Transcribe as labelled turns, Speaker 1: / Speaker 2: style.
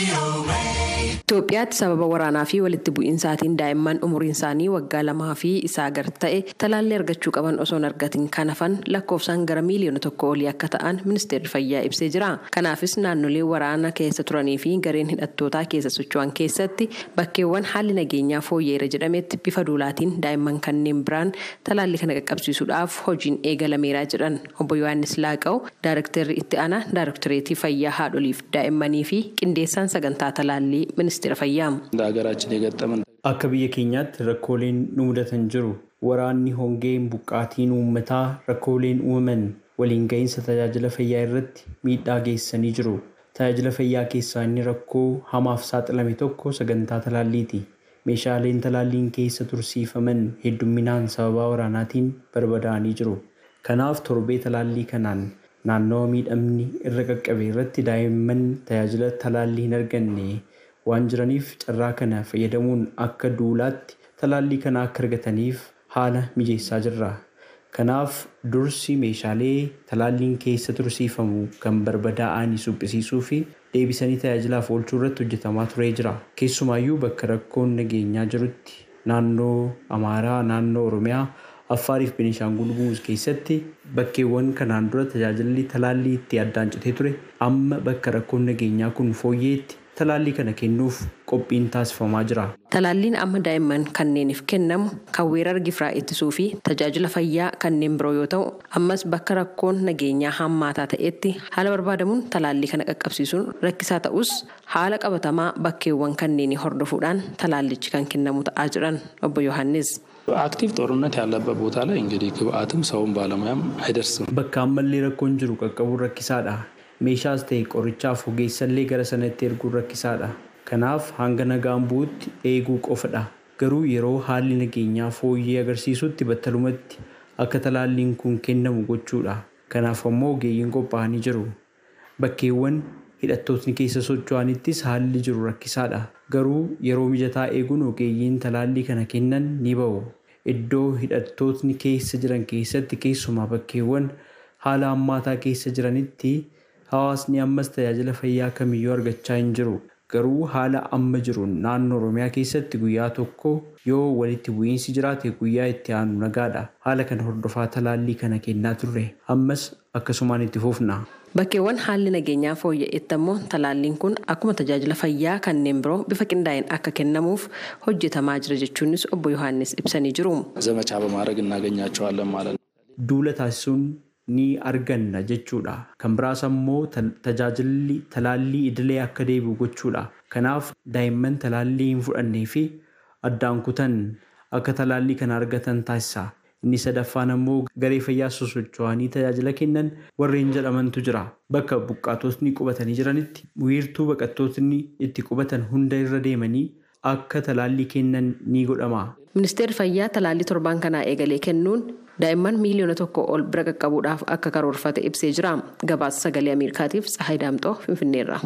Speaker 1: Radio. Itoophiyaatti sababa waraanaa fi walitti bu'iinsaatiin daa'imman umuriin isaanii waggaa lamaa fi isaa gad ta'e talaallii argachuu qaban osoo hin argatin kan hafan lakkoofsaan gara miiliyoona tokko olii akka ta'an ministeerri fayyaa ibsee jira. Kanaafis naannolee waraana keessa turanii fi gareen hidhattootaa keessa socho'an keessatti bakkeewwan haalli nageenyaa fooyya'eera jedhametti bifa duulaatiin daa'imman kanneen biraan talaallii kana qaqqabsiisuudhaaf hojiin eegalameeraa jedhan obbo Yohaannis Laaqaw daayirektarri itti aanaa daayirektoreetii fayyaa haadholiif daa'immanii fi qindeessaan sagantaa talaallii ministeera fayyaa.
Speaker 2: Akka biyya keenyaatti rakkooleen nu mudatan jiru. Waraanni hongeen buqqaatiin uummataa rakkooleen uumaman waliin ga'iinsa tajaajila fayyaa irratti miidhaa geessanii jiru. Tajaajila fayyaa keessaa inni rakkoo hamaaf saaxilame tokko sagantaa talaalliiti. Meeshaaleen talaalliin keessa tursiifaman heddumminaan sababa waraanaatiin barbadaa'anii jiru. Kanaaf torbee talaallii kanaan naannawa miidhamni irra qaqqabe irratti daa'imman tajaajila talaallii hin arganne waan jiraniif carraa kana fayyadamuun akka duulaatti talaallii kana akka argataniif haala mijeessaa jirra. Kanaaf dursi meeshaalee talaalliin keessa tursiifamu kan barbadaa'anii suphisiisuu fi deebisanii tajaajilaaf oolchuu irratti hojjetamaa turee jira. Keessumaayyuu bakka rakkoon nageenyaa jirutti naannoo Amaaraa, naannoo Oromiyaa, Affaariif Benishaangul Gumuz keessatti bakkeewwan kanaan dura tajaajilli talaallii itti addaan citee ture amma bakka rakkoon nageenyaa kun fooyyeetti talaallii kana kennuuf qophiin taasifamaa jira.
Speaker 1: Talaalliin amma daa'imman kanneeniif kennamu kan weerara gifiraa ittisuu fi tajaajila fayyaa kanneen biroo yoo ta'u ammas bakka rakkoon nageenyaa hammaataa ta'etti haala barbaadamuun talaallii kana qaqqabsiisuun rakkisaa ta'us haala qabatamaa bakkeewwan kanneenii hordofuudhaan talaallichi kan kennamu ta'aa jiran obbo Yohaannis.
Speaker 3: አክቲቭ ጦርነት ያለበት ቦታ ላይ እንግዲህ ግብአትም ሰውም ባለሙያም አይደርስም።
Speaker 2: Bakka ammallee rakkoon jiru qaqqabuun rakkisaadha. Meeshaas ta'e qorichaaf ogeessallee gara sanatti erguun rakkisaadha. Kanaaf hanga nagaan bu'utti eeguu qofadha. Garuu yeroo haalli nageenyaa fooyyee agarsiisutti battalumatti akka talaalliin kun kennamu gochuudha. Kanaaf ammoo ogeeyyiin qophaa'anii jiru. Bakkeewwan hidhattootni keessa socho'anittis haalli jiru rakkisaadha. Garuu yeroo mijataa eeguun ogeeyyiin talaallii kana kennan ni ba'u. Iddoo hidhattootni keessa jiran keessatti keessumaa bakkeewwan haala hammaataa keessa jiranitti hawaasni ammas tajaajila fayyaa kamiyyuu argachaa hin jiru. Garuu haala amma jiruun naannoo Oromiyaa keessatti guyyaa tokko yoo walitti bu'iinsi jiraate guyyaa itti aanu nagaadha. Haala kana hordofaa talaallii kana kennaa turre ammas akkasumaan itti fufna.
Speaker 1: Bakkeewwan haalli nageenyaa fooyya'etti ammoo talaalliin kun akkuma tajaajila fayyaa kanneen biroo bifa qindaa'een akka kennamuuf hojjetamaa jira jechuunis obbo Yohaannis ibsanii jiru.
Speaker 2: Duula taasisuun ni arganna jechuudha. Kan biraas ammoo tajaajilli talaallii idilee akka deebi'u gochuudha. Kanaaf daa'imman talaallii hin fudhannee fi addaan kutan akka talaallii kana argatan taasisa. Inni sadaffaan ammoo garee fayyaa sosocho'anii tajaajila kennan warreen jedhamantu jira. Bakka buqqaatotni qubatanii jiranitti wiirtuu baqattootni itti qubatan hunda irra deemanii akka talaallii kennan ni godhama.
Speaker 1: Ministeerri fayyaa talaallii torbaan kanaa eegalee kennuun daa'imman miiliyoona tokko ol bira qaqqabuudhaaf akka karoorfate ibsee jira. Gabaasa sagalee Ameerikaatiif Tsahaay Daamxoo Finfinneerra.